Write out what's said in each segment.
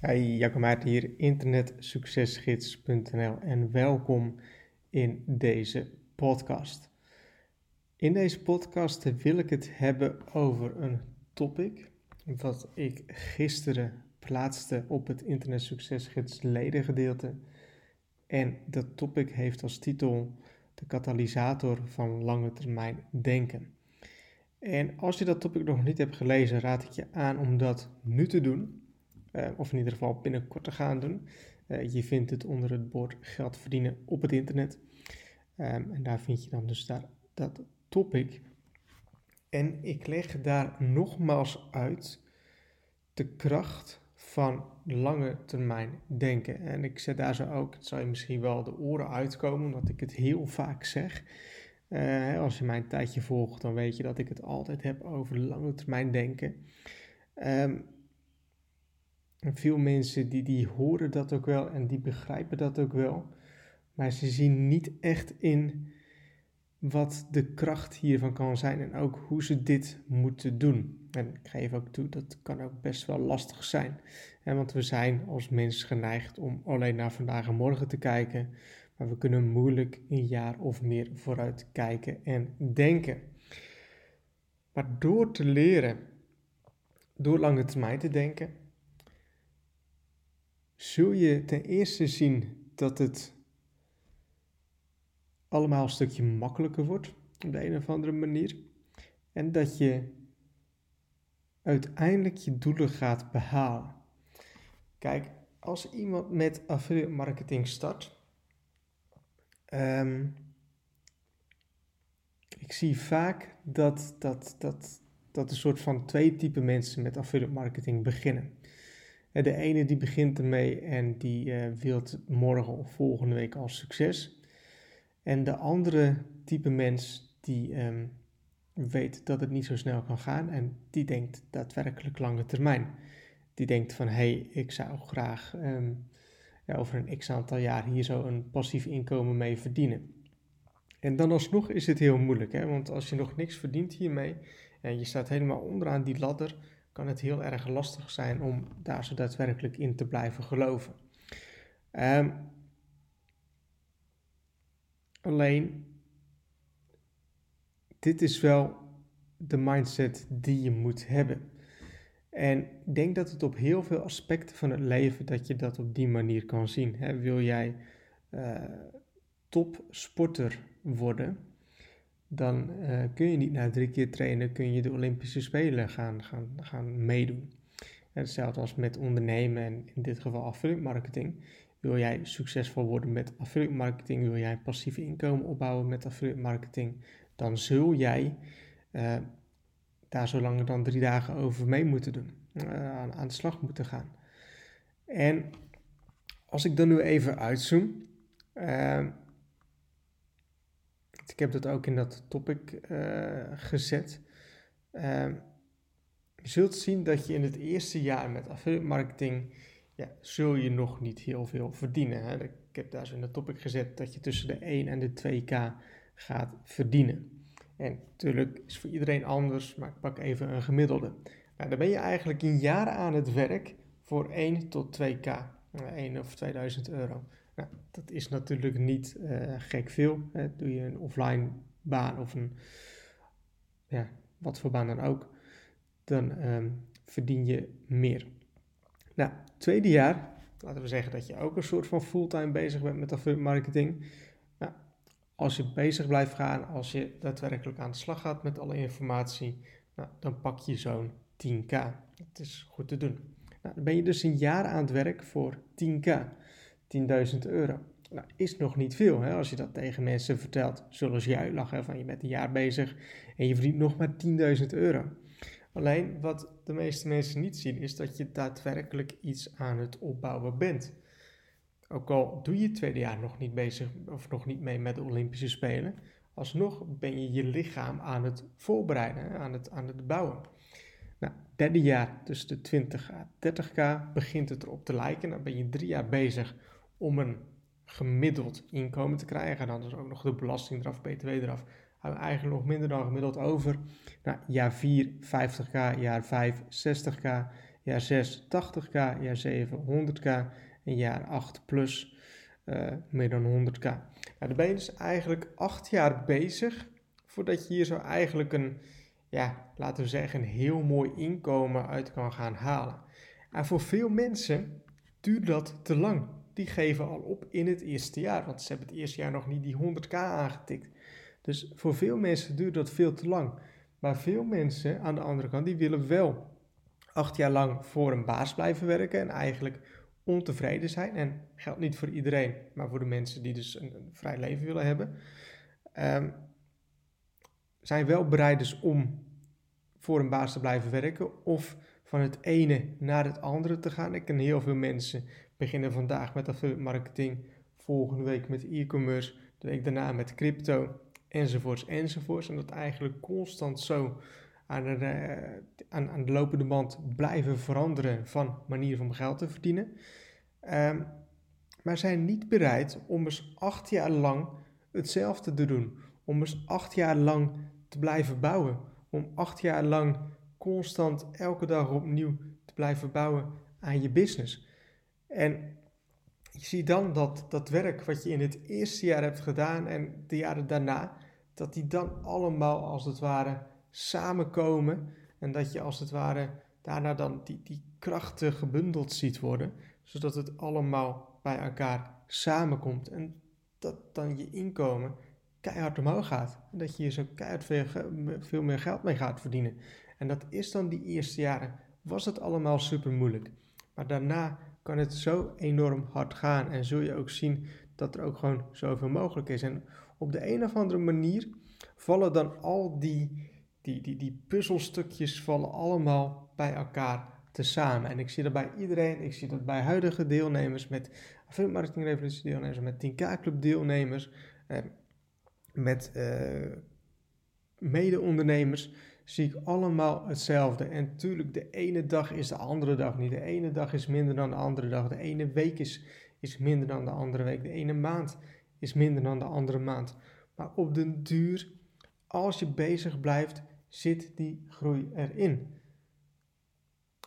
Hey, Jacco Maarten hier, internetsuccesgids.nl en welkom in deze podcast. In deze podcast wil ik het hebben over een topic wat ik gisteren plaatste op het Internet Succesgids ledengedeelte. En dat topic heeft als titel de katalysator van lange termijn denken. En als je dat topic nog niet hebt gelezen, raad ik je aan om dat nu te doen of in ieder geval binnenkort te gaan doen. Uh, je vindt het onder het bord geld verdienen op het internet. Um, en daar vind je dan dus daar, dat topic. En ik leg daar nogmaals uit de kracht van lange termijn denken. En ik zet daar zo ook, het zal je misschien wel de oren uitkomen, omdat ik het heel vaak zeg. Uh, als je mijn tijdje volgt, dan weet je dat ik het altijd heb over lange termijn denken. Um, en veel mensen die, die horen dat ook wel en die begrijpen dat ook wel. Maar ze zien niet echt in wat de kracht hiervan kan zijn en ook hoe ze dit moeten doen. En ik geef ook toe, dat kan ook best wel lastig zijn. want we zijn als mens geneigd om alleen naar vandaag en morgen te kijken. Maar we kunnen moeilijk een jaar of meer vooruit kijken en denken. Maar door te leren, door lange termijn te denken, zul je ten eerste zien dat het allemaal een stukje makkelijker wordt op de een of andere manier. En dat je uiteindelijk je doelen gaat behalen. Kijk, als iemand met affiliate marketing start, um, ik zie vaak dat, dat, dat, dat een soort van twee typen mensen met affiliate marketing beginnen. De ene die begint ermee en die uh, wil morgen of volgende week al succes. En de andere type mens die um, weet dat het niet zo snel kan gaan en die denkt daadwerkelijk lange termijn. Die denkt van hé, hey, ik zou graag um, ja, over een x aantal jaar hier zo een passief inkomen mee verdienen. En dan alsnog is het heel moeilijk, hè? want als je nog niks verdient hiermee en je staat helemaal onderaan die ladder, kan het heel erg lastig zijn om daar zo daadwerkelijk in te blijven geloven. Um, alleen, dit is wel de mindset die je moet hebben. En ik denk dat het op heel veel aspecten van het leven dat je dat op die manier kan zien. wil jij uh, topsporter worden, dan uh, kun je niet na drie keer trainen, kun je de Olympische Spelen gaan, gaan, gaan meedoen. hetzelfde als met ondernemen en in dit geval affiliate marketing. Wil jij succesvol worden met affiliate marketing, wil jij passief inkomen opbouwen met affiliate marketing, dan zul jij uh, daar zo langer dan drie dagen over mee moeten doen, uh, aan, aan de slag moeten gaan. En als ik dan nu even uitzoom, ik heb dat ook in dat topic uh, gezet. Uh, je zult zien dat je in het eerste jaar met affiliate marketing, ja, zul je nog niet heel veel verdienen. Hè? Ik heb daar zo in dat topic gezet dat je tussen de 1 en de 2k gaat verdienen. En natuurlijk is voor iedereen anders, maar ik pak even een gemiddelde. Nou, dan ben je eigenlijk een jaar aan het werk voor 1 tot 2k, 1 of 2000 euro. Dat is natuurlijk niet uh, gek veel. Hè. Doe je een offline baan of een, ja, wat voor baan dan ook, dan um, verdien je meer. Nou, tweede jaar, laten we zeggen dat je ook een soort van fulltime bezig bent met affiliate marketing. Nou, als je bezig blijft gaan, als je daadwerkelijk aan de slag gaat met alle informatie, nou, dan pak je zo'n 10k. Dat is goed te doen. Nou, dan ben je dus een jaar aan het werk voor 10k. 10.000 euro. Nou, is nog niet veel hè? als je dat tegen mensen vertelt. Zullen ze je van je bent een jaar bezig en je verdient nog maar 10.000 euro. Alleen wat de meeste mensen niet zien is dat je daadwerkelijk iets aan het opbouwen bent. Ook al doe je het tweede jaar nog niet bezig of nog niet mee met de Olympische Spelen, alsnog ben je je lichaam aan het voorbereiden, aan het, aan het bouwen. Nou, derde jaar, tussen de 20 à 30k, begint het erop te lijken. Dan ben je drie jaar bezig om een gemiddeld inkomen te krijgen. En dan is ook nog de belasting eraf, btw eraf. We eigenlijk nog minder dan gemiddeld over. Nou, jaar 4 50k, jaar 5 60k, jaar 6 80k, jaar 7 100k en jaar 8 plus uh, meer dan 100k. Nou, dan ben je dus eigenlijk 8 jaar bezig voordat je hier zo eigenlijk een, ja, laten we zeggen, een heel mooi inkomen uit kan gaan halen. En voor veel mensen duurt dat te lang. Die geven al op in het eerste jaar, want ze hebben het eerste jaar nog niet die 100k aangetikt. Dus voor veel mensen duurt dat veel te lang. Maar veel mensen aan de andere kant, die willen wel acht jaar lang voor een baas blijven werken en eigenlijk ontevreden zijn. En geldt niet voor iedereen, maar voor de mensen die dus een, vrij leven willen hebben. Um, zijn wel bereid dus om voor een baas te blijven werken of van het ene naar het andere te gaan. Ik ken heel veel mensen beginnen vandaag met affiliate marketing, volgende week met e-commerce, de week daarna met crypto, enzovoorts, enzovoorts. En dat eigenlijk constant zo aan de, uh, aan, aan de lopende band blijven veranderen van manier van geld te verdienen. Um, maar zijn niet bereid om eens acht jaar lang hetzelfde te doen. Om eens acht jaar lang te blijven bouwen. Om acht jaar lang constant elke dag opnieuw te blijven bouwen aan je business. En je ziet dan dat dat werk wat je in het eerste jaar hebt gedaan en de jaren daarna, dat die dan allemaal als het ware samenkomen. En dat je als het ware daarna dan die, die krachten gebundeld ziet worden, zodat het allemaal bij elkaar samenkomt. En dat dan je inkomen keihard omhoog gaat. En dat je hier zo keihard veel, veel meer geld mee gaat verdienen. En dat is dan die eerste jaren. Was het allemaal super moeilijk. Maar daarna kan het zo enorm hard gaan. En zul je ook zien dat er ook gewoon zoveel mogelijk is. En op de een of andere manier vallen dan al die, die, die, die puzzelstukjes vallen allemaal bij elkaar te samen. En ik zie dat bij iedereen. Ik zie dat bij huidige deelnemers, met Affiliate Marketing Revolutie deelnemers, met 10K Club deelnemers. Eh, met uh, mede-ondernemers zie ik allemaal hetzelfde. En natuurlijk, de ene dag is de andere dag niet. De ene dag is minder dan de andere dag. De ene week is, is minder dan de andere week. De ene maand is minder dan de andere maand. Maar op den duur, als je bezig blijft, zit die groei erin.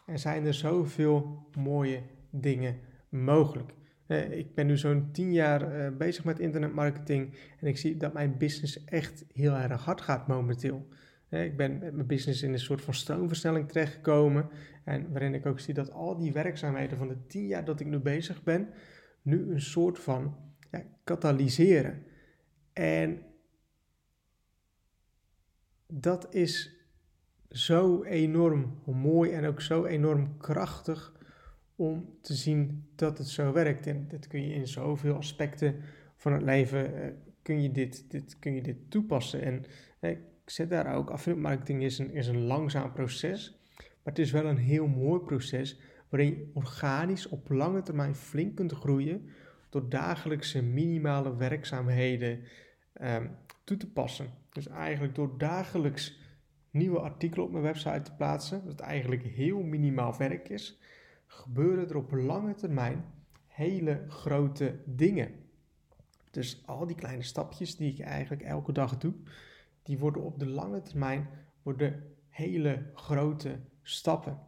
Er zijn er zoveel mooie dingen mogelijk. Uh, ik ben nu zo'n 10 jaar uh, bezig met internetmarketing en ik zie dat mijn business echt heel erg hard gaat momenteel. Ik ben met mijn business in een soort van stroomversnelling terechtgekomen en waarin ik ook zie dat al die werkzaamheden van de 10 jaar dat ik nu bezig ben, nu een soort van ja, katalyseren. En dat is zo enorm mooi en ook zo enorm krachtig om te zien dat het zo werkt. En dat kun je in zoveel aspecten van het leven uh, kun, je dit, dit, kun je dit toepassen. En uh, ik zet daar ook, affiliate marketing is een, is een langzaam proces, maar het is wel een heel mooi proces waarin je organisch op lange termijn flink kunt groeien door dagelijkse minimale werkzaamheden um, toe te passen. Dus eigenlijk door dagelijks nieuwe artikelen op mijn website te plaatsen, dat eigenlijk heel minimaal werk is, gebeuren er op lange termijn hele grote dingen. Dus al die kleine stapjes die ik eigenlijk elke dag doe, die worden op de lange termijn worden hele grote stappen.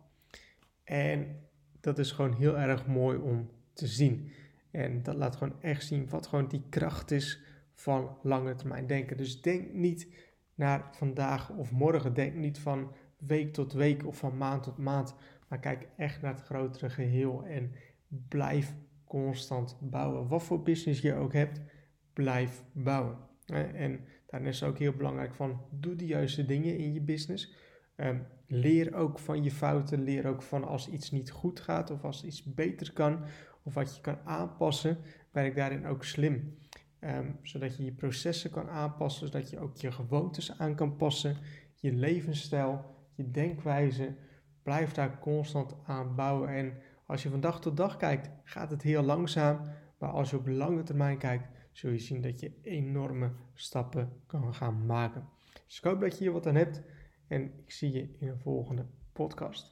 En dat is gewoon heel erg mooi om te zien. En dat laat gewoon echt zien wat gewoon die kracht is van lange termijn denken. Dus denk niet naar vandaag of morgen. Denk niet van week tot week of van maand tot maand. Maar kijk echt naar het grotere geheel en blijf constant bouwen. Wat voor business je ook hebt, blijf bouwen. En daarin is ook heel belangrijk van, doe de juiste dingen in je business. Ehm, leer ook van je fouten, leer ook van als iets niet goed gaat of als iets beter kan of wat je kan aanpassen, werk daarin ook slim. Um, zodat je je processen kan aanpassen, zodat je ook je gewoontes aan kan passen, je levensstijl, je denkwijze. Blijf daar constant aan bouwen. En als je van dag tot dag kijkt, gaat het heel langzaam. Maar als je op lange termijn kijkt, zul je zien dat je enorme stappen kan gaan maken. Dus ik hoop dat je hier wat aan hebt. En ik zie je in een volgende podcast.